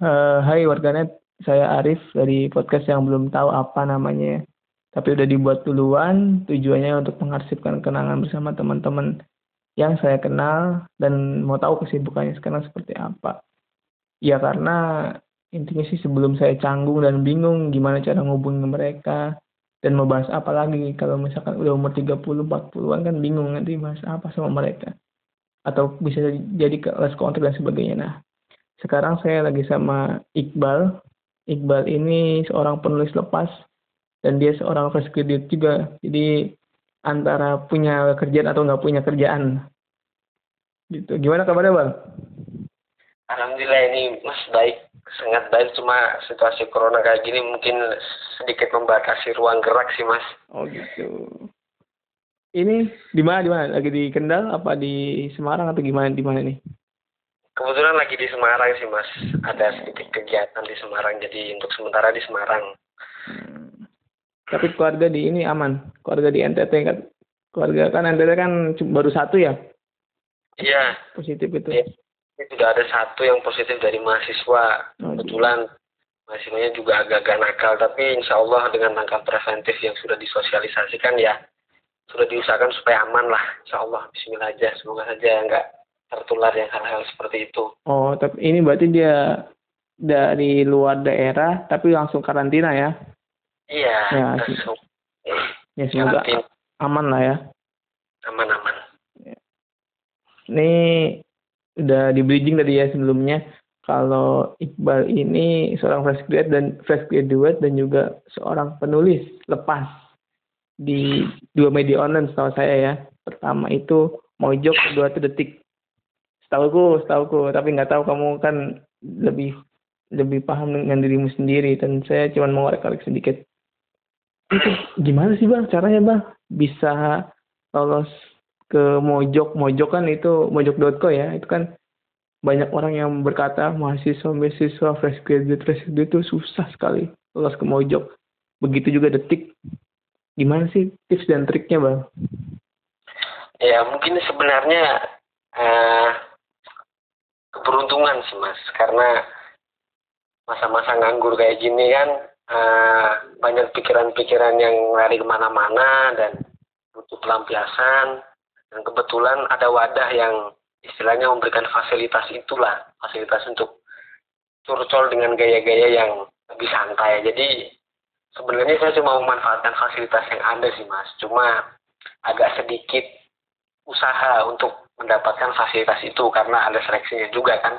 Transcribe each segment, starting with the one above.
Uh, hai warganet, saya Arif dari podcast yang belum tahu apa namanya. Tapi udah dibuat duluan, tujuannya untuk mengarsipkan kenangan bersama teman-teman yang saya kenal dan mau tahu kesibukannya sekarang seperti apa. Ya karena intinya sih sebelum saya canggung dan bingung gimana cara ngubungin mereka dan mau bahas apa lagi kalau misalkan udah umur 30 40-an kan bingung nanti bahas apa sama mereka atau bisa jadi ke les kontrak dan sebagainya. Nah, sekarang saya lagi sama Iqbal. Iqbal ini seorang penulis lepas dan dia seorang fresh graduate juga. Jadi antara punya kerjaan atau nggak punya kerjaan. Gitu. Gimana kabarnya Bang? Alhamdulillah ini Mas baik, sangat baik. Cuma situasi corona kayak gini mungkin sedikit membatasi ruang gerak sih Mas. Oh gitu. Ini di mana di mana? Lagi di Kendal apa di Semarang atau gimana di mana nih? Kebetulan lagi di Semarang sih mas, ada sedikit kegiatan di Semarang, jadi untuk sementara di Semarang. Hmm. Tapi keluarga di ini aman, keluarga di NTT kan, keluarga kan NTT kan baru satu ya? Iya. Positif itu. Ya. Ini sudah ada satu yang positif dari mahasiswa. Oh, Kebetulan mahasiswanya juga agak-agak nakal, tapi insya Allah dengan langkah preventif yang sudah disosialisasikan ya, sudah diusahakan supaya aman lah. Insya Allah, Bismillah aja, semoga saja enggak tertular yang hal-hal seperti itu. Oh, tapi ini berarti dia dari luar daerah tapi langsung karantina ya? Iya. Ya, langsung. Ya semoga karantina. aman lah ya. Aman-aman. Ya. Ini udah di bridging tadi ya sebelumnya kalau Iqbal ini seorang fresh graduate dan fresh graduate dan juga seorang penulis lepas di dua media online setahu saya ya. Pertama itu Mojok, kedua itu Detik setahuku setahuku tapi nggak tahu kamu kan lebih lebih paham dengan dirimu sendiri. Dan saya cuma mau korek sedikit. Gimana sih bang caranya bang? Bisa lolos ke Mojok. Mojok kan itu Mojok.co ya. Itu kan banyak orang yang berkata mahasiswa mahasiswa fresh graduate fresh graduate itu susah sekali lolos ke Mojok. Begitu juga detik. Gimana sih tips dan triknya bang? Ya mungkin sebenarnya uh, keberuntungan sih mas. Karena masa-masa nganggur kayak gini kan uh, banyak pikiran-pikiran yang lari ke mana-mana dan butuh pelampiasan. Dan kebetulan ada wadah yang istilahnya memberikan fasilitas itulah fasilitas untuk curcol dengan gaya-gaya yang lebih santai. Jadi sebenarnya saya cuma memanfaatkan fasilitas yang ada sih mas. Cuma agak sedikit usaha untuk mendapatkan fasilitas itu karena ada seleksinya juga kan.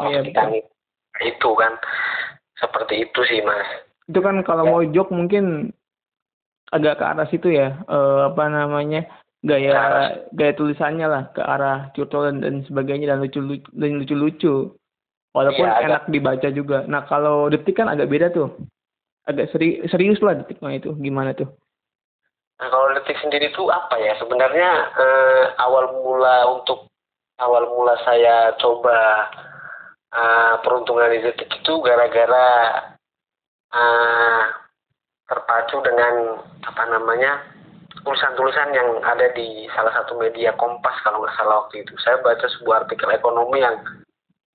Oh, iya, betul. itu kan. Seperti itu sih mas. Itu kan kalau ya. mau jok mungkin agak ke arah situ ya. E, apa namanya gaya nah, gaya tulisannya lah ke arah curcol dan sebagainya dan lucu lucu dan lucu lucu walaupun ya, enak dibaca juga. Nah kalau detik kan agak beda tuh. Agak seri, serius lah detik mah itu. Gimana tuh Nah kalau detik sendiri itu apa ya? Sebenarnya eh, awal mula untuk awal mula saya coba eh, peruntungan di detik itu gara-gara eh, terpacu dengan apa namanya tulisan-tulisan yang ada di salah satu media Kompas kalau nggak salah waktu itu. Saya baca sebuah artikel ekonomi yang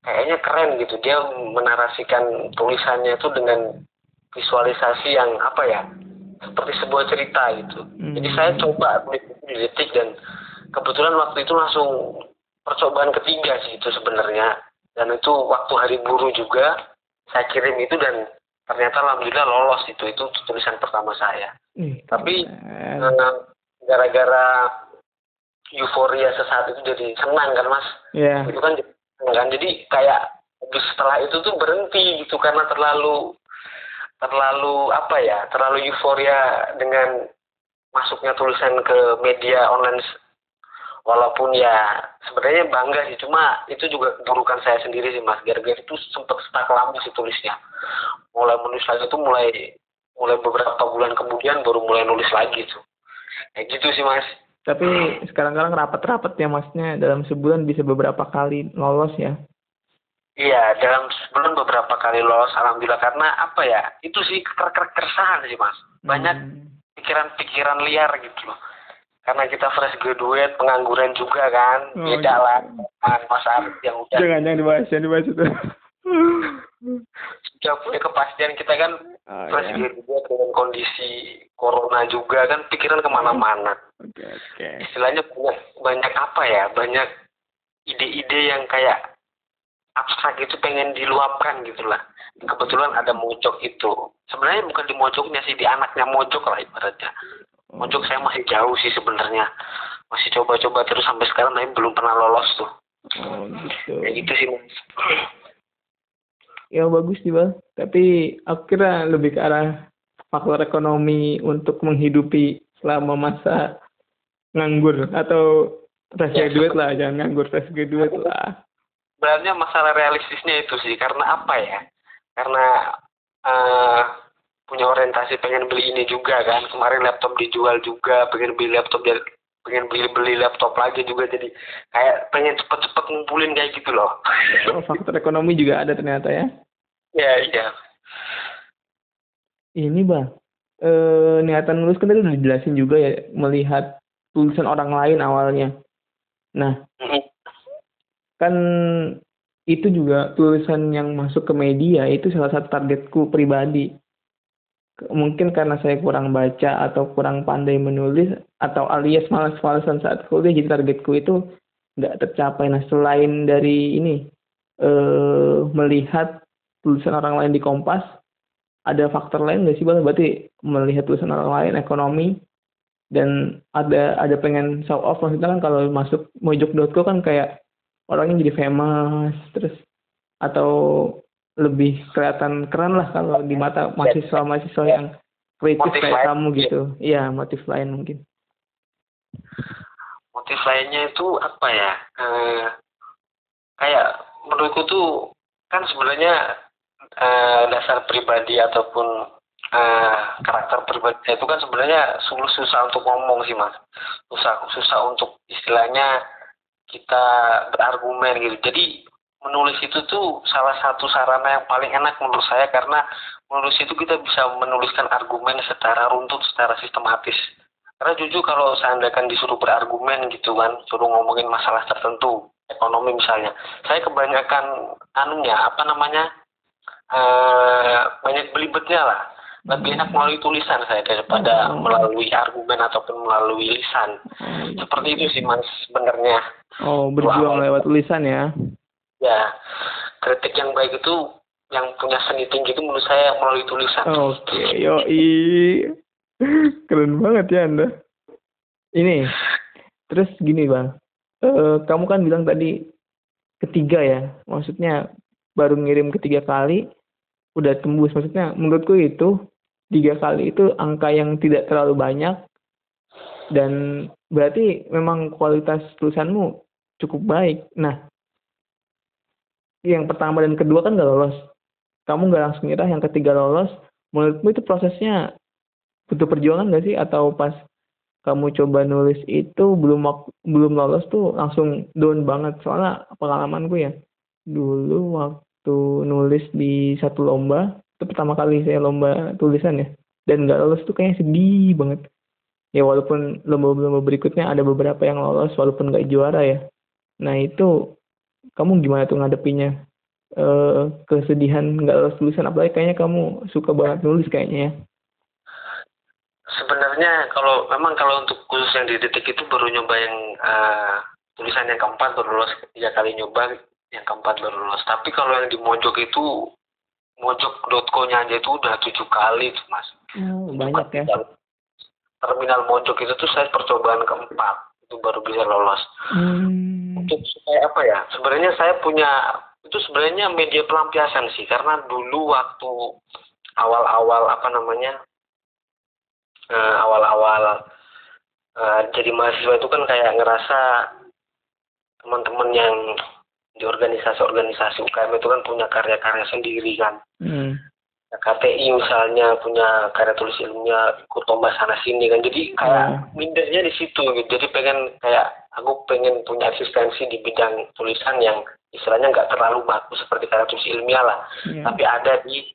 kayaknya keren gitu. Dia menarasikan tulisannya itu dengan visualisasi yang apa ya? Seperti sebuah cerita gitu. Hmm. Jadi saya coba di detik dan kebetulan waktu itu langsung percobaan ketiga sih itu sebenarnya. Dan itu waktu hari buruh juga saya kirim itu dan ternyata alhamdulillah lolos itu itu tulisan pertama saya. Hmm. Tapi eh, gara-gara euforia sesaat itu jadi senang kan mas. Yeah. Itu kan kan jadi kayak setelah itu tuh berhenti gitu karena terlalu terlalu apa ya terlalu euforia dengan masuknya tulisan ke media online. Walaupun ya sebenarnya bangga sih cuma itu juga keburukan saya sendiri sih mas. Gara-gara itu sempat stuck lama sih tulisnya. Mulai menulis lagi itu mulai mulai beberapa bulan kemudian baru mulai nulis lagi tuh. Kayak gitu sih mas. Tapi sekarang-sekarang rapat-rapat ya masnya. Dalam sebulan bisa beberapa kali lolos ya Iya, dalam sebulan beberapa kali lolos, alhamdulillah karena apa ya? Itu sih keresahan sih mas. Banyak hmm. pikiran-pikiran liar gitu loh. Karena kita fresh graduate, pengangguran juga kan, oh, beda gitu. lah. Mas Arif yang udah. Jangan jangan dibahas, jangan dibahas itu. sudah punya kepastian kita kan Oh, fresh ya. graduate dengan kondisi corona juga kan pikiran ke mana-mana Oke, oke. istilahnya banyak banyak apa ya banyak ide-ide yang kayak abstrak itu pengen diluapkan gitu lah kebetulan ada mojok itu. Sebenarnya bukan di mojoknya sih di anaknya mojok lah ibaratnya. Mojok saya masih jauh sih sebenarnya. Masih coba-coba terus sampai sekarang tapi belum pernah lolos tuh. Oh, gitu. kayak gitu sih mas. Ya bagus sih bang. Tapi aku kira lebih ke arah faktor ekonomi untuk menghidupi selama masa nganggur atau fresh Ya, graduate lah, jangan nganggur fresh graduate lah. Sebenarnya masalah realistisnya itu sih karena apa ya karena eh, punya orientasi pengen beli ini juga kan kemarin laptop dijual juga pengen beli laptop pengen beli beli laptop lagi juga jadi kayak pengen cepet-cepet ngumpulin kayak gitu loh Oh, faktor ekonomi juga ada ternyata ya. ya iya Ini bang, eh, niatan lulus kan tadi udah dijelasin juga ya melihat tulisan orang lain awalnya. Nah, Mm-mm. Kan itu juga tulisan yang masuk ke media itu salah satu targetku pribadi. Mungkin karena saya kurang baca atau kurang pandai menulis atau alias malas-malasan saat kuliah jadi targetku itu nggak tercapai. Nah selain dari ini eh melihat tulisan orang lain di Kompas, ada faktor lain nggak sih bang? Berarti melihat tulisan orang lain ekonomi dan ada ada pengen show off maksudnya kan kalau masuk mojok.co kan kayak orangnya jadi famous terus atau lebih kelihatan keren lah kalau di mata mahasiswa-mahasiswa yang kritis Motif kayak lain. kamu gitu. Iya, motif lain mungkin. motif lainnya itu apa ya Eh, kayak menurutku tuh kan sebenarnya eh, dasar pribadi ataupun eh, karakter pribadi itu kan sebenarnya susah, susah untuk ngomong sih mas susah susah untuk istilahnya kita berargumen gitu jadi menulis itu tuh salah satu sarana yang paling enak menurut saya karena menulis itu kita bisa menuliskan argumen secara runtut secara sistematis karena jujur kalau seandainya disuruh berargumen gitu kan, suruh ngomongin masalah tertentu, ekonomi misalnya, saya kebanyakan anunya apa namanya eh banyak belibetnya lah. Lebih enak melalui tulisan saya daripada Hmm. melalui argumen ataupun melalui lisan. Oh, Seperti itu sih mas sebenarnya. Oh, berjuang lewat tulisan ya. Ya kritik yang baik itu yang punya seni tinggi itu menurut saya melalui tulisan. Oke, yoi. Keren banget ya Anda. Ini, terus gini Bang. Eh, kamu kan bilang tadi ketiga ya. Maksudnya baru ngirim ketiga kali udah tembus. Maksudnya menurutku itu tiga kali itu angka yang tidak terlalu banyak dan berarti memang kualitas tulisanmu cukup baik. Nah, yang pertama dan kedua kan gak lolos. Kamu nggak langsung nyerah, yang ketiga lolos. Menurutmu itu prosesnya butuh perjuangan nggak sih? Atau pas kamu coba nulis itu belum belum lolos tuh langsung down banget? Soalnya pengalamanku ya, dulu waktu nulis di satu lomba, itu pertama kali saya lomba tulisan ya, dan nggak lolos tuh kayaknya sedih banget. Ya walaupun lomba-lomba berikutnya ada beberapa yang lolos walaupun nggak juara ya. Nah itu kamu gimana tuh ngadepinnya? eh kesedihan nggak lolos tulisan apalagi kayaknya kamu suka banget nulis kayaknya ya. Sebenarnya kalau memang kalau untuk khusus yang di detik itu baru nyoba yang eh, tulisan yang keempat baru lolos ketiga kali nyoba yang keempat baru lolos. Tapi kalau yang di mojok itu mojok.co-nya aja itu udah tujuh kali tuh mas. Oh, banyak ya. Terminal mojok itu tuh saya percobaan keempat itu baru bisa lolos. Hmm. Untuk supaya apa ya? Sebenarnya saya punya itu sebenarnya media pelampiasan sih karena dulu waktu awal-awal apa namanya eh, awal-awal eh, jadi mahasiswa itu kan kayak ngerasa teman-teman yang di organisasi-organisasi UKM itu kan punya karya-karya sendiri kan. Hmm. KTI misalnya punya karya tulis ilmiah ikut lomba sana sini kan jadi kayak Hmm. mindernya di situ gitu jadi pengen kayak aku pengen punya eksistensi di bidang tulisan yang istilahnya nggak terlalu bagus seperti karya tulis ilmiah lah Ya. tapi ada di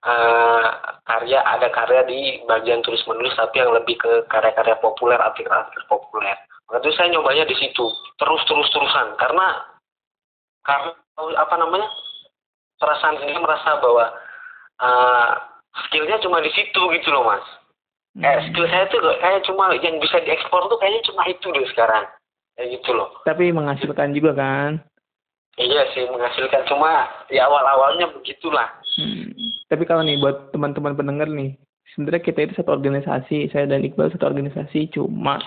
eh, karya ada karya di bagian tulis menulis tapi yang lebih ke karya-karya populer artikel-artikel populer itu saya nyobanya di situ terus terus terusan karena karena apa namanya perasaan ini merasa bahwa uh, skillnya cuma di situ gitu loh mas. Hmm. eh, skill saya tuh kayak cuma yang bisa diekspor tuh kayaknya cuma itu deh sekarang. Kayak gitu loh. Tapi menghasilkan juga kan? Iya sih menghasilkan. Cuma ya awal awalnya begitulah. Hmm. tapi kalau nih buat teman-teman pendengar nih sebenarnya kita itu satu organisasi saya dan Iqbal satu organisasi cuma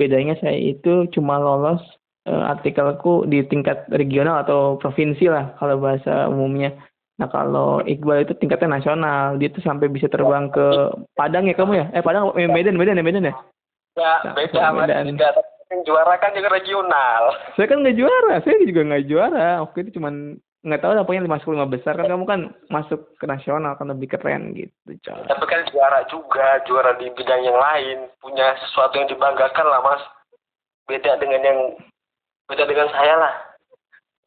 bedanya saya itu cuma lolos uh, artikelku di tingkat regional atau provinsi lah kalau bahasa umumnya Nah kalau Iqbal itu tingkatnya nasional, dia tuh sampai bisa terbang ke Padang ya kamu ya? Eh Padang, eh, Medan, Medan ya Medan ya? Ya beda sama Medan. Yang juara kan juga regional. Saya kan nggak juara, saya juga nggak juara. Oke itu cuman nggak tahu lah pokoknya masuk lima besar kan kamu kan masuk ke nasional kan lebih keren gitu coy. Tapi kan juara juga, juara di bidang yang lain, punya sesuatu yang dibanggakan lah mas. Beda dengan yang beda dengan saya lah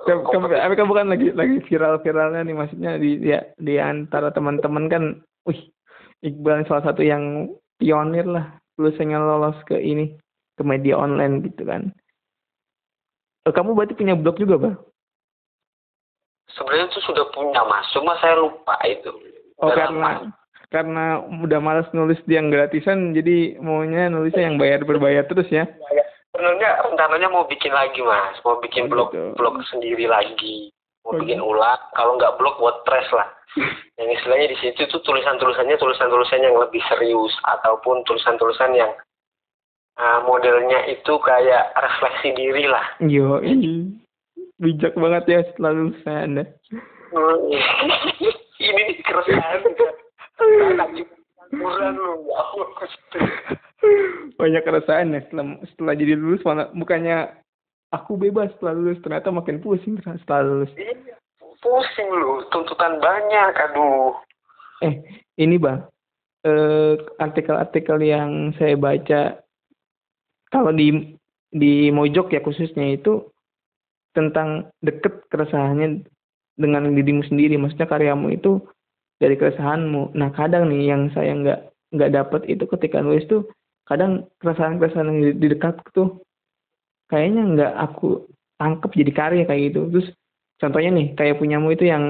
kamu, kamu, kamu kan lagi lagi viral-viralnya nih maksudnya di ya, di antara teman-teman kan, wih Iqbal salah satu yang pionir lah lulusnya lolos ke ini ke media online gitu kan. Eh, kamu berarti punya blog juga bang? Sebenarnya itu sudah punya mas, cuma saya lupa itu. Oh Udah karena lama. karena udah malas nulis yang gratisan, jadi maunya nulisnya yang bayar berbayar terus ya? Ya sebenarnya rencananya mau bikin lagi mas. Mau bikin oh, blog gitu. blog sendiri lagi. Mau oh, bikin gitu. ulang. Kalau nggak blog WordPress lah. Yang istilahnya di situ tuh tulisan-tulisannya tulisan-tulisan yang lebih serius ataupun tulisan-tulisan yang uh, modelnya itu kayak refleksi diri lah. Yo ini bijak banget ya setelah lulusan anda. Ini nih keresahan lu ya banyak keresahan ya setelah setelah jadi lulus mana bukannya aku bebas setelah lulus ternyata makin pusing setelah lulus. Iya pusing lu tuntutan banyak aduh. Eh ini bang eh, artikel-artikel yang saya baca kalau di di Mojok ya khususnya itu tentang deket keresahannya dengan dirimu sendiri. Maksudnya karyamu itu dari keresahanmu. Nah kadang nih yang saya nggak nggak dapat itu ketika nulis tuh kadang keresahan-keresahan yang di, dekat tuh kayaknya nggak aku tangkep jadi karya kayak gitu. Terus contohnya nih kayak punyamu itu yang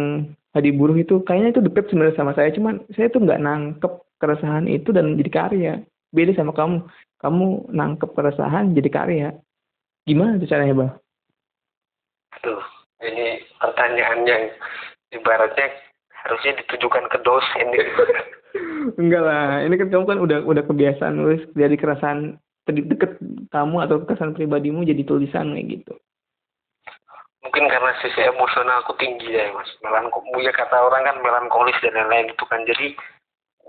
hadi buruh itu kayaknya itu deket sebenarnya sama saya cuman saya tuh nggak nangkep keresahan itu dan jadi karya. Beda sama kamu. Kamu nangkep keresahan jadi karya. Gimana tuh caranya bang? Aduh, ini pertanyaan yang ibaratnya harusnya ditujukan ke dosen Enggak lah, ini kan kamu kan udah udah kebiasaan nulis dari keresahan deket kamu atau keresahan pribadimu jadi tulisan kayak gitu. Mungkin karena sisi emosional aku tinggi ya mas, melankolis ya kata orang kan melankolis dan lain-lain itu kan. Jadi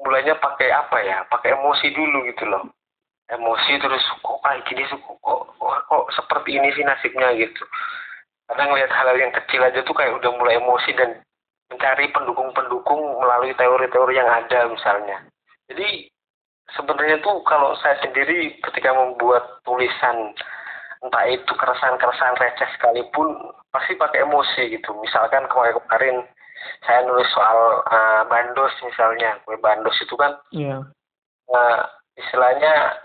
mulainya pakai apa ya? Pakai emosi dulu gitu loh. Emosi terus kok kayak gini kok, kok, kok, seperti ini sih nasibnya gitu. Kadang ngeliat hal-hal yang kecil aja tuh kayak udah mulai emosi dan mencari pendukung-pendukung melalui teori-teori yang ada misalnya. Jadi sebenarnya tuh kalau saya sendiri ketika membuat tulisan entah itu keresahan-keresahan receh sekalipun pasti pakai emosi gitu. Misalkan kemarin-kemarin saya nulis soal uh, bandos misalnya, kue bandos itu kan, yeah. uh, istilahnya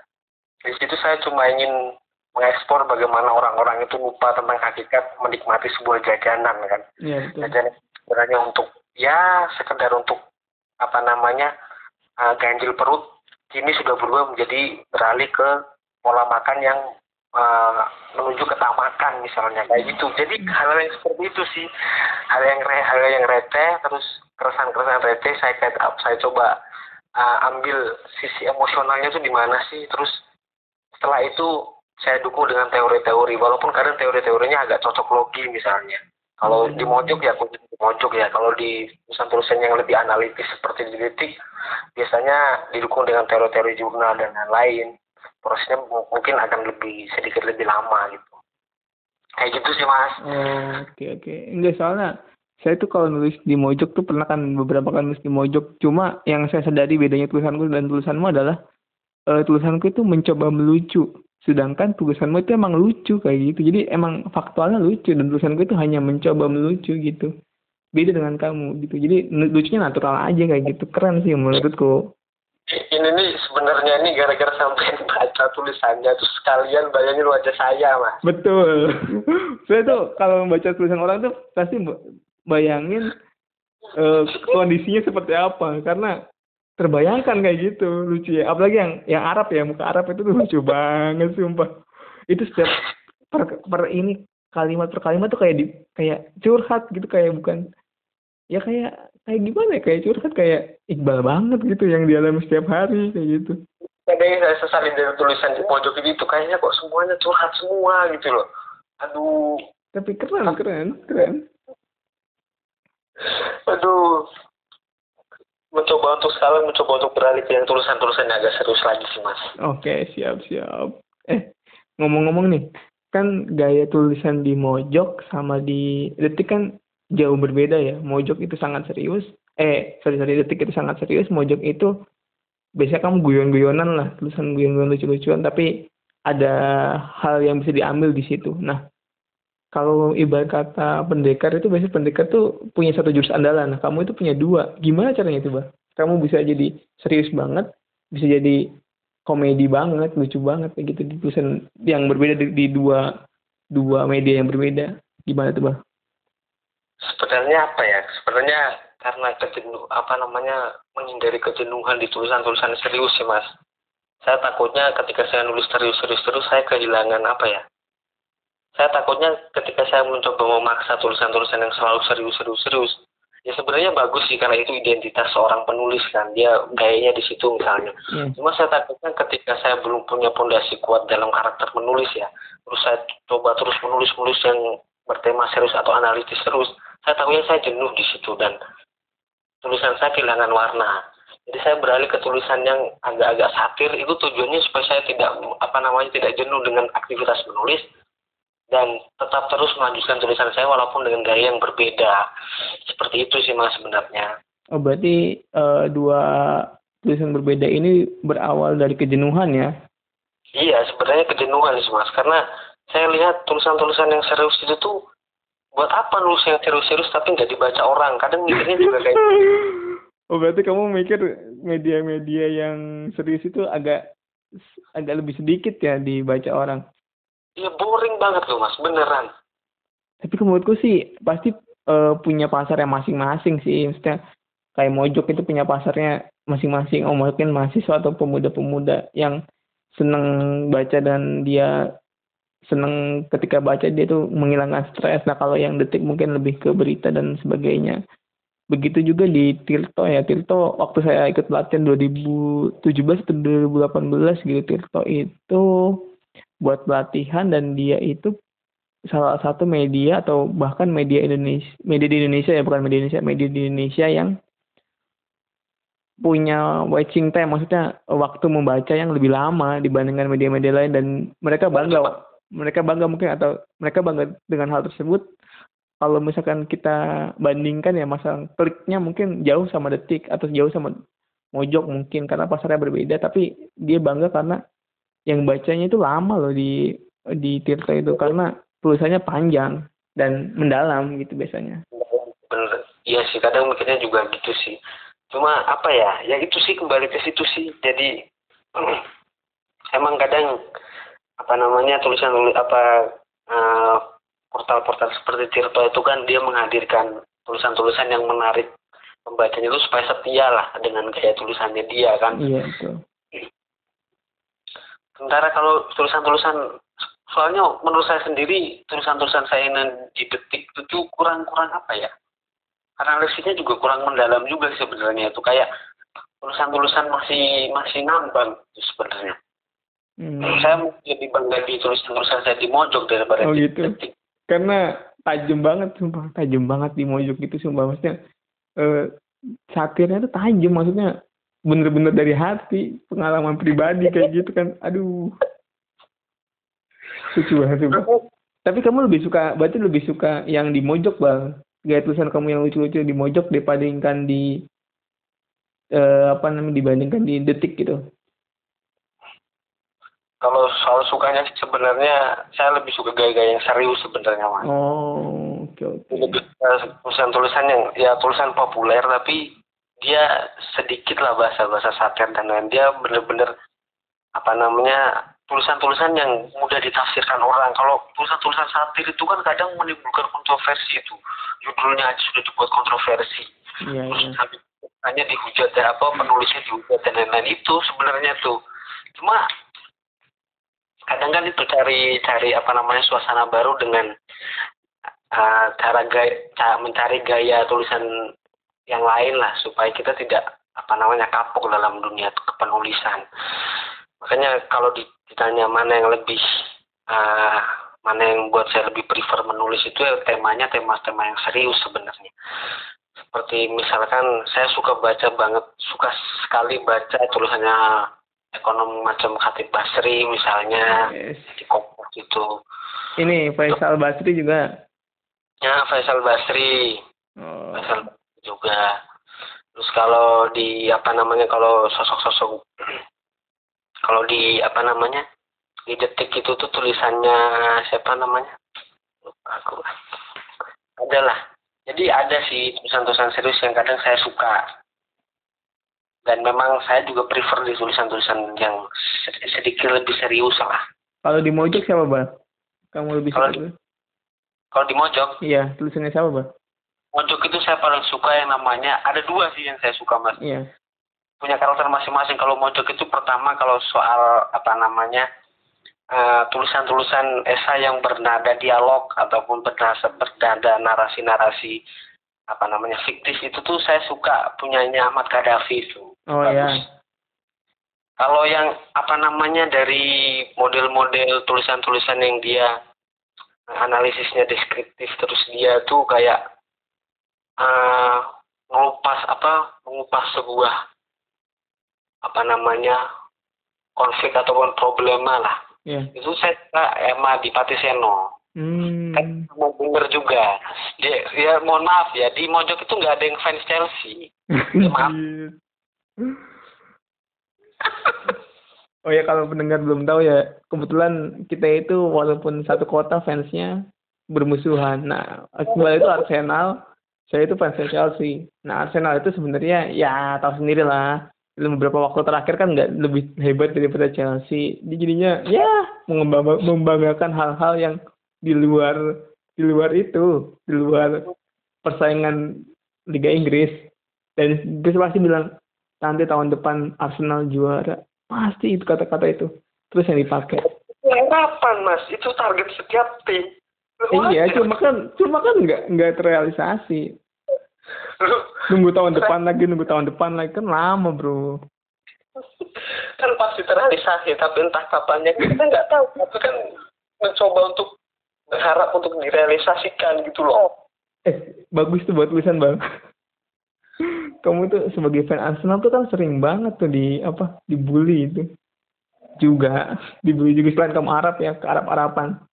di situ saya cuma ingin mengekspor bagaimana orang-orang itu lupa tentang hakikat menikmati sebuah jajanan kan. Yeah, betul. Jajanan sebenarnya untuk ya sekedar untuk apa namanya uh, ganjil perut kini sudah berubah menjadi beralih ke pola makan yang uh, menuju ketamakan misalnya kayak gitu. Jadi hmm. hal, hal yang seperti itu sih. Hal yang re, hal yang receh terus keresahan-keresahan receh saya saya coba uh, ambil sisi emosionalnya itu di mana sih? Terus setelah itu saya dukung dengan teori-teori. Walaupun kadang teori-teorinya agak cocok logi misalnya kalau di Mojok ya aku di Mojok ya. Kalau di tulisan-tulisan yang lebih analitis seperti di Detik, biasanya didukung dengan teori-teori jurnal dan lain-lain. Prosesnya mungkin akan lebih sedikit lebih lama gitu. Kayak gitu sih mas. Oh, oke okay, oke. Okay. Enggak soalnya saya tuh kalau nulis di Mojok tuh pernah kan beberapa kali nulis di Mojok. Cuma yang saya sadari bedanya tulisanku dan tulisanmu adalah uh, tulisanku itu mencoba melucu sedangkan tulisanmu itu emang lucu kayak gitu. Jadi emang faktualnya lucu dan tulisanku itu hanya mencoba melucu gitu. Beda dengan kamu gitu. Jadi lucunya natural aja kayak gitu. Keren sih menurutku. Ini nih sebenarnya ini gara-gara sampai baca tulisannya. Terus sekalian bayangin wajah saya mas. Betul. Saya tuh kalau membaca tulisan orang tuh pasti bayangin uh, kondisinya seperti apa. Karena terbayangkan kayak gitu lucu ya. Apalagi yang yang Arab ya muka Arab itu tuh lucu banget sumpah. Itu setiap per, per ini kalimat per kalimat tuh kayak di kayak curhat gitu kayak bukan ya kayak kayak gimana ya kayak curhat kayak Iqbal banget gitu yang dialami setiap hari kayak gitu. Ada yang saya sesalin dari tulisan di pojok itu kayaknya kok semuanya curhat semua gitu loh. Aduh. Tapi keren keren keren. Aduh mencoba untuk sekarang mencoba untuk beralih ke yang tulisan-tulisan agak serius lagi sih mas. Oke siap siap. Eh ngomong-ngomong nih kan gaya tulisan di mojok sama di detik kan jauh berbeda ya. Mojok itu sangat serius eh sorry sorry detik itu sangat serius mojok itu biasanya kamu guyon-guyonan lah tulisan guyon-guyon lucu-lucuan tapi ada hal yang bisa diambil di situ. Nah kalau ibarat kata pendekar itu biasanya pendekar tuh punya satu jurus andalan. Nah kamu itu punya dua. Gimana caranya itu bah? Kamu bisa jadi serius banget bisa jadi komedi banget lucu banget kayak gitu di tulisan yang berbeda di, di dua dua media yang berbeda. Gimana tuh bah? Sebenarnya apa ya? Sebenarnya karena kejenuh apa namanya menghindari kejenuhan di tulisan-tulisan serius sih mas. Saya takutnya ketika saya nulis serius-serius terus saya kehilangan apa ya saya takutnya ketika saya mencoba memaksa tulisan-tulisan yang selalu serius-serius-serius ya sebenarnya bagus sih karena itu identitas seorang penulis kan dia gayanya di situ misalnya hmm. cuma saya takutnya ketika saya belum punya pondasi kuat dalam karakter menulis ya terus saya coba terus menulis-menulis yang bertema serius atau analitis terus saya takutnya saya jenuh di situ dan tulisan saya kehilangan warna. Jadi saya beralih ke tulisan yang agak-agak satir itu tujuannya supaya saya tidak apa namanya tidak jenuh dengan aktivitas menulis dan tetap terus melanjutkan tulisan saya walaupun dengan gaya yang berbeda. Seperti itu sih mas sebenarnya. Oh berarti uh, dua tulisan berbeda ini berawal dari kejenuhan ya? Iya sebenarnya kejenuhan sih mas karena saya lihat tulisan-tulisan yang serius itu tuh buat apa nulis yang serius-serius tapi nggak dibaca orang kadang mikirnya juga kayak gitu. oh berarti kamu mikir media-media yang serius itu agak agak lebih sedikit ya dibaca orang iya boring banget loh mas beneran tapi menurutku sih pasti uh, punya pasar yang masing-masing sih maksudnya kayak mojok itu punya pasarnya masing-masing oh mungkin mahasiswa atau pemuda-pemuda yang seneng baca dan dia seneng ketika baca dia tuh menghilangkan stres. Nah kalau yang detik mungkin lebih ke berita dan sebagainya. Begitu juga di Tirto ya. Tirto waktu saya ikut pelatihan 2017 atau 2018 gitu. Tirto itu buat pelatihan dan dia itu salah satu media atau bahkan media Indonesia media di Indonesia ya bukan media Indonesia media di Indonesia yang punya watching time maksudnya waktu membaca yang lebih lama dibandingkan media-media lain dan mereka bangga mereka bangga mungkin atau mereka bangga dengan hal tersebut. Kalau misalkan kita bandingkan ya masa kliknya mungkin jauh sama detik atau jauh sama mojok mungkin karena pasarnya berbeda tapi dia bangga karena yang bacanya itu lama loh di di Tirta itu karena tulisannya panjang dan mendalam gitu biasanya. Bener, iya sih kadang mikirnya juga gitu sih. Cuma apa ya, ya itu sih kembali ke situ sih. Jadi emang kadang apa namanya tulisan apa uh, portal-portal seperti Tirto itu kan dia menghadirkan tulisan-tulisan yang menarik pembacanya itu supaya setia lah dengan gaya tulisannya dia kan. Iya betul. Sementara kalau tulisan-tulisan soalnya menurut saya sendiri tulisan-tulisan saya yang di detik itu kurang-kurang apa ya? Analisisnya juga kurang mendalam juga sebenarnya itu kayak tulisan-tulisan masih masih ngambang sebenarnya. Hmm. Saya lebih bangga di tulisan-tulisan saya di mojok daripada oh, di gitu. Detik. Karena tajam banget, sumpah tajam banget di mojok itu sumpah maksudnya eh, satirnya itu tajam maksudnya bener-bener dari hati pengalaman pribadi kayak gitu kan aduh lucu banget sumpah tapi kamu lebih suka berarti lebih suka yang di mojok bang gaya tulisan kamu yang lucu-lucu di mojok dibandingkan di eh, apa namanya dibandingkan di detik gitu kalau soal sukanya sebenarnya saya lebih suka gaya-gaya yang serius sebenarnya mas. Oh, oke okay, oke. Okay. Tulisan-tulisan yang ya tulisan populer tapi dia sedikit lah bahasa-bahasa satir dan lain dia bener-bener apa namanya tulisan-tulisan yang mudah ditafsirkan orang. Kalau tulisan-tulisan satir itu kan kadang menimbulkan kontroversi itu. Judulnya aja sudah dibuat kontroversi. Iya, iya. hanya dihujat ya apa penulisnya dihujat dan lain-lain itu sebenarnya tuh cuma kadang kan itu cari cari apa namanya suasana baru dengan uh, cara gaya cara mencari gaya tulisan yang lain lah supaya kita tidak apa namanya kapok dalam dunia kepenulisan makanya kalau ditanya mana yang lebih uh, mana yang buat saya lebih prefer menulis itu ya temanya tema-tema yang serius sebenarnya seperti misalkan saya suka baca banget suka sekali baca tulisannya ekonom macam Khatib Basri misalnya yes. di Kompas itu. Ini Faisal Basri juga. Ya Faisal Basri. Oh. Faisal Basri juga. Terus kalau di apa namanya kalau sosok-sosok kalau di apa namanya di detik itu tuh tulisannya siapa namanya lupa aku adalah jadi ada sih tulisan-tulisan serius yang kadang saya suka dan memang saya juga prefer di tulisan-tulisan yang sedikit lebih serius lah. Kalau di Mojok siapa bang? Kamu lebih kalau suka? Di, kalau di Mojok? Iya, tulisannya siapa bang? Mojok itu saya paling suka yang namanya ada dua sih yang saya suka mas. Iya. Punya karakter masing-masing. Kalau Mojok itu pertama kalau soal apa namanya eh, tulisan-tulisan esai yang bernada dialog ataupun bernada, bernada narasi-narasi apa namanya fiktif itu tuh saya suka punyanya Ahmad Gaddafi itu Oh iya. Kalau yang apa namanya dari model-model tulisan-tulisan yang dia analisisnya deskriptif terus dia tuh kayak uh, mengupas apa mengupas sebuah apa namanya konflik ataupun problema lah. Yeah. Itu saya Emma di Patiseno. Hmm. Kan mau denger juga. Dia, ya mohon maaf ya di Mojok itu nggak ada yang fans Chelsea. ya, maaf. oh ya kalau pendengar belum tahu ya kebetulan kita itu walaupun satu kota fansnya bermusuhan. Nah Iqbal itu Arsenal, saya itu fans Chelsea. Nah Arsenal itu sebenarnya ya tahu sendiri lah. Beberapa waktu terakhir kan nggak lebih hebat daripada Chelsea. Jadi jadinya ya membanggakan hal-hal yang di luar di luar itu, di luar persaingan Liga Inggris. Dan dia pasti bilang, nanti tahun depan Arsenal juara pasti itu kata-kata itu terus yang dipakai harapan mas itu target setiap tim iya cuma kan cuma kan nggak nggak terrealisasi. Nunggu tahun depan lagi nunggu tahun depan lagi kan lama bro. Kan pasti terrealisasi tapi entah kapannya. Kita nggak tahu tapi kan mencoba untuk berharap untuk direalisasikan gitu loh. Eh bagus tuh buat tulisan bang. Kamu tuh sebagai fan Arsenal tuh kan sering banget tuh di apa dibully itu. Juga dibully juga selain kamu Arab ya ke Arab Araban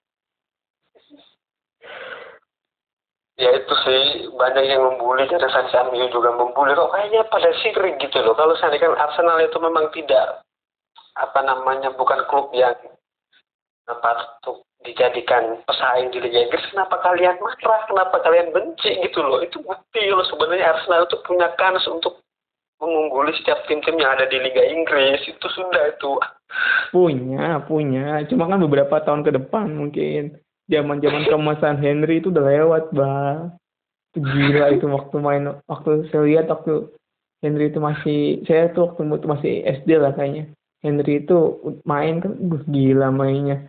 ya itu sih banyak yang membuli fans MU juga membuli kok kayaknya pada sirik gitu loh kalau saya kan Arsenal itu memang tidak apa namanya bukan klub yang apa tuh dijadikan pesaing di Liga Inggris, kenapa kalian marah, kenapa kalian benci gitu loh. Itu bukti loh sebenarnya Arsenal itu punya kans untuk mengungguli setiap tim-tim yang ada di Liga Inggris. Itu sudah itu. Punya, punya. Cuma kan beberapa tahun ke depan mungkin. Zaman-zaman kemasan Henry itu udah lewat, Bang. Itu gila itu waktu main, waktu saya lihat waktu Henry itu masih, saya tuh waktu itu masih SD lah kayaknya. Henry itu main kan, gila mainnya.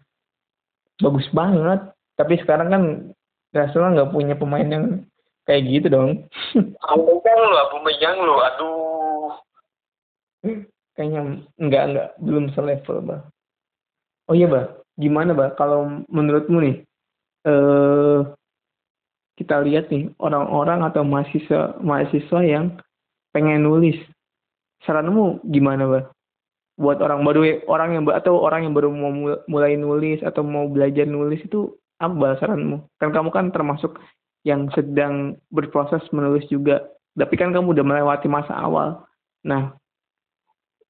Bagus banget. Tapi sekarang kan Arsenal nggak punya pemain yang kayak gitu dong. Aubameyang lo Aubameyang lo aduh. Kayaknya nggak nggak belum selevel bah oh iya bah gimana bah kalau menurutmu nih eh kita lihat nih orang-orang atau mahasiswa mahasiswa yang pengen nulis saranmu gimana bah buat orang baru orang yang atau orang yang baru mau mulai nulis atau mau belajar nulis itu apa bahasanmu kan kamu kan termasuk yang sedang berproses menulis juga tapi kan kamu udah melewati masa awal. Nah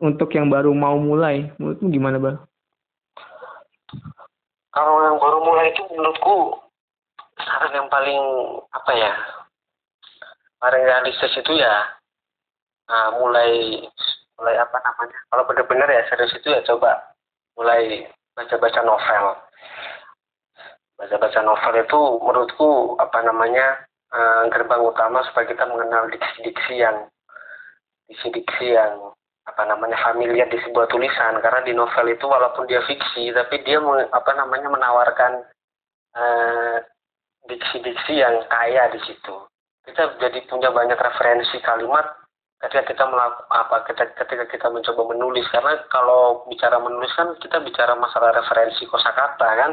untuk yang baru mau mulai menurutmu gimana bang kalau yang baru mulai itu menurutku saran yang paling apa ya paling realistis itu ya nah, mulai mulai apa namanya kalau benar-benar ya serius itu ya coba mulai baca-baca novel. Baca-baca novel itu menurutku apa namanya uh, gerbang utama supaya kita mengenal diksi-diksi yang diksi-diksi yang apa namanya familiar di sebuah tulisan. Karena di novel itu walaupun dia fiksi tapi dia apa namanya menawarkan uh, diksi-diksi yang kaya di situ. Kita jadi punya banyak referensi kalimat ketika kita melakukan apa ketika kita mencoba menulis. Karena kalau bicara menulis kan kita bicara masalah referensi kosakata kan?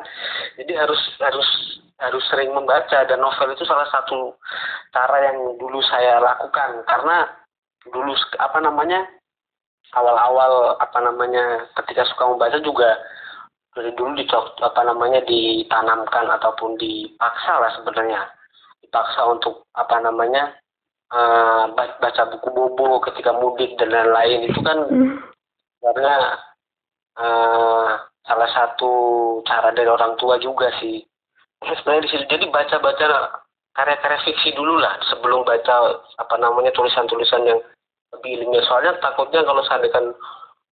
Jadi harus harus harus sering membaca. Dan novel itu salah satu cara yang dulu saya lakukan. Karena dulu apa namanya awal-awal apa namanya ketika suka membaca juga dari dulu dicok apa namanya ditanamkan ataupun dipaksa lah sebenarnya. Dipaksa untuk apa namanya uh, baca buku bobo ketika mudik dan lain-lain. Itu kan karena uh, salah satu cara dari orang tua juga sih. Sebenarnya di sini jadi baca-baca karya-karya fiksi dulu lah sebelum baca apa namanya tulisan-tulisan yang lebih ilmiah soalnya takutnya kalau saya kan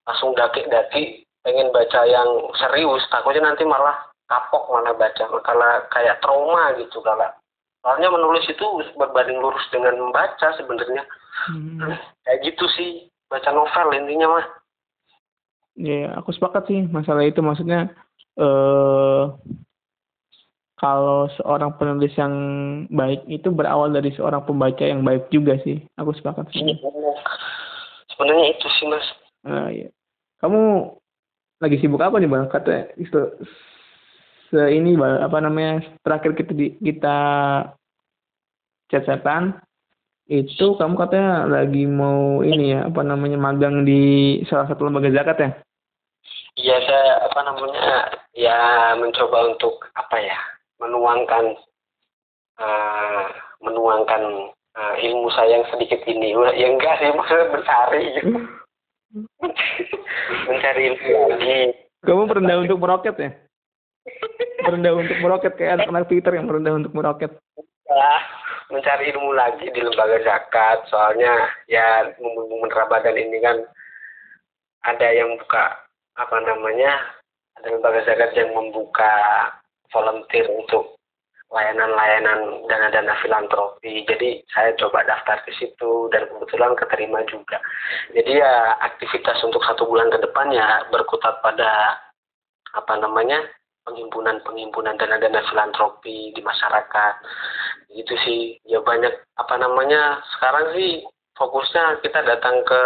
langsung daki-daki pengen baca yang serius takutnya nanti malah kapok mana baca malah kayak trauma gitu kalau soalnya menulis itu berbanding lurus dengan membaca sebenarnya. Hmm. kayak gitu sih baca novel intinya mah. Ya aku sepakat sih masalah itu. Maksudnya eh kalau seorang penulis yang baik itu berawal dari seorang pembaca yang baik juga sih. Aku sepakat. Sih iya, sebenarnya itu sih mas. Nah, iya. kamu lagi sibuk apa nih bang? Kata se ini apa namanya terakhir kita di, kita chat-chatan itu kamu katanya lagi mau ini ya apa namanya magang di salah satu lembaga zakat ya? Iya saya apa namanya ya mencoba untuk apa ya menuangkan uh, menuangkan uh, ilmu saya yang sedikit ini ya enggak sih maksudnya mencari gitu. mencari ilmu lagi. Kamu pernah untuk meroket ya? merendah untuk meroket kayak anak-anak Twitter yang merendah untuk meroket. Ya, mencari ilmu lagi di lembaga zakat. Soalnya ya momen Ramadan ini kan ada yang buka apa namanya ada lembaga zakat yang membuka volunteer untuk layanan-layanan dana-dana filantropi. Jadi saya coba daftar ke situ dan kebetulan keterima juga. Jadi ya aktivitas untuk satu bulan ke depan ya berkutat pada apa namanya penghimpunan-penghimpunan dana-dana filantropi di masyarakat gitu sih ya banyak apa namanya sekarang sih fokusnya kita datang ke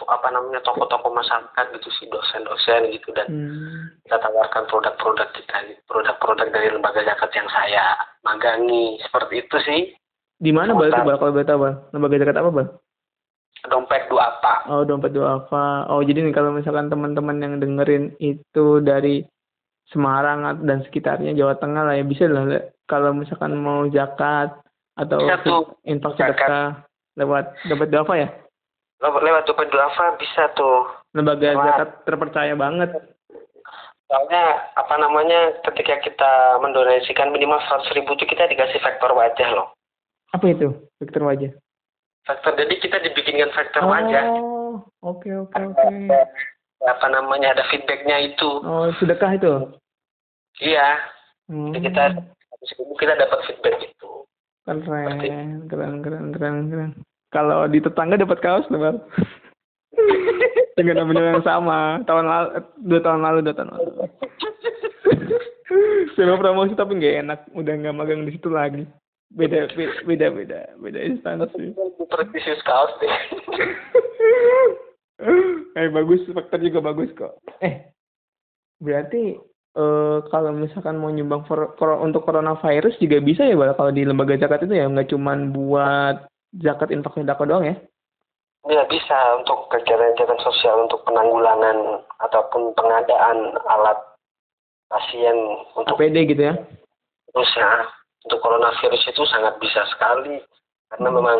apa namanya toko-toko masyarakat gitu sih dosen-dosen gitu dan hmm. kita tawarkan produk-produk kita produk-produk dari lembaga zakat yang saya magangi seperti itu sih. Di mana bal? Itu bal kalau boleh tahu lembaga zakat apa bal? Dompet dua apa. Oh dompet dua apa. Oh jadi nih kalau misalkan teman-teman yang dengerin itu dari Semarang dan sekitarnya Jawa Tengah lah ya bisa lah kalau misalkan mau zakat atau infak sedekah lewat dompet duafa ya lewat dompet duafa bisa tuh lembaga lewat. zakat terpercaya banget soalnya apa namanya ketika kita mendonasikan minimal seratus ribu itu kita dikasih faktor wajah loh apa itu faktor wajah faktor jadi kita dibikinkan faktor oh, wajah oke oke oke apa namanya ada feedbacknya itu oh sedekah itu Iya. Hmm. Jadi kita kita dapat feedback itu. Keren, keren, keren, keren, keren. Kalau di tetangga dapat kaos lebar. Dengan namanya yang sama, tahun lalu, dua tahun lalu, dua tahun lalu. Saya promosi tapi nggak enak, udah nggak magang di situ lagi. Beda, beda, beda, beda istana sih. Persis kaos deh. eh bagus, faktor juga bagus kok. Eh, berarti uh, kalau misalkan mau nyumbang for, for, untuk coronavirus juga bisa ya Bal kalau di lembaga zakat itu ya nggak cuma buat zakat infak sedekah doang ya? Ya bisa untuk kegiatan-kegiatan sosial untuk penanggulangan ataupun pengadaan alat pasien untuk APD gitu ya? Terus ya untuk coronavirus itu sangat bisa sekali karena hmm. memang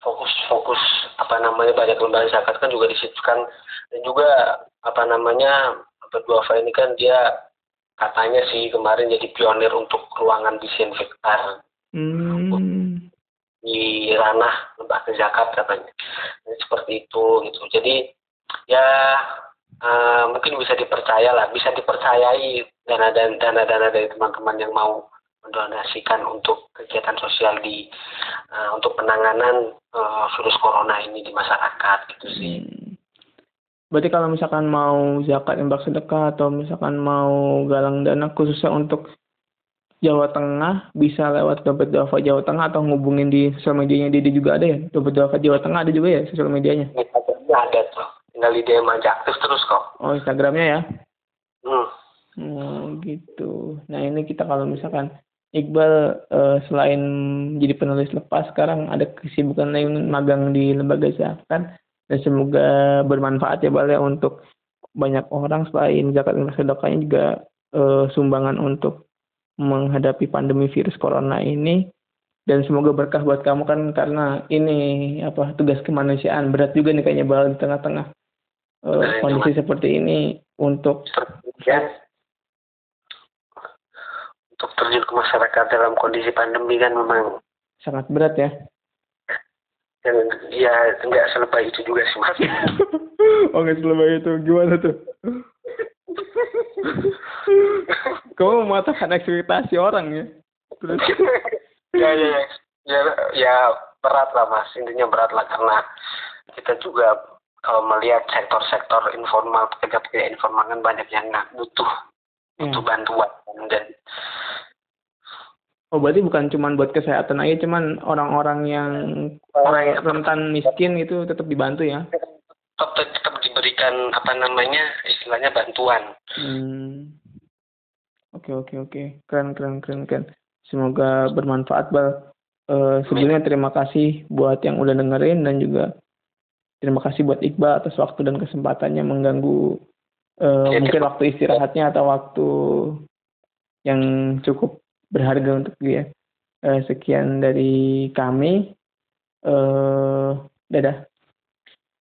fokus-fokus apa namanya banyak lembaga zakat kan juga disitukan dan juga apa namanya berdua ini kan dia katanya sih kemarin jadi pionir untuk ruangan disinfektan hmm. Di ranah lembaga zakat katanya jadi seperti itu gitu jadi ya uh, mungkin bisa dipercaya lah bisa dipercayai dana dan dana dana dari teman-teman yang mau mendonasikan untuk kegiatan sosial di uh, untuk penanganan uh, virus corona ini di masyarakat gitu sih. Hmm. Berarti kalau misalkan mau zakat imbak sedekah atau misalkan mau galang dana khususnya untuk Jawa Tengah bisa lewat dompet duafa Jawa Tengah atau ngubungin di sosial medianya dia juga ada ya? Dompet duafa Jawa Tengah ada juga ya sosial medianya? Ada tuh. Tinggal di DM aja aktif terus kok. Oh Instagramnya ya? Hmm. oh gitu. Nah ini kita kalau misalkan Iqbal uh, selain jadi penulis lepas sekarang ada kesibukan lain magang di lembaga zakat dan semoga bermanfaat ya Bal ya untuk banyak orang. Selain zakat dan sedekahnya juga uh, sumbangan untuk menghadapi pandemi virus corona ini dan semoga berkah buat kamu kan karena ini apa tugas kemanusiaan berat juga nih kayaknya Bal di tengah-tengah uh, kondisi seperti ini untuk ya untuk terjun ke masyarakat dalam kondisi pandemi kan memang sangat berat ya. Dan ya nggak selebay itu juga sih mas. oh nggak selebay itu gimana tuh? Kamu mematahkan ekspektasi orang ya? Terus? ya, ya, ya, ya, ya berat lah mas. Intinya berat lah karena kita juga kalau melihat sektor-sektor informal, pekerja-pekerja informal kan banyak yang nggak butuh butuh hmm. bantuan dan Oh berarti bukan cuma buat kesehatan aja, cuman orang-orang yang orang yang rentan miskin itu tetap dibantu ya? Tetap, tetap diberikan apa namanya istilahnya bantuan. Hmm. Oke oke oke, keren keren keren keren. Semoga bermanfaat bal. Uh, sebelumnya terima kasih buat yang udah dengerin dan juga terima kasih buat Iqbal atas waktu dan kesempatannya mengganggu uh, ya, mungkin waktu istirahatnya atau waktu yang cukup berharga untuk dia. Uh, sekian dari kami. Uh, dadah.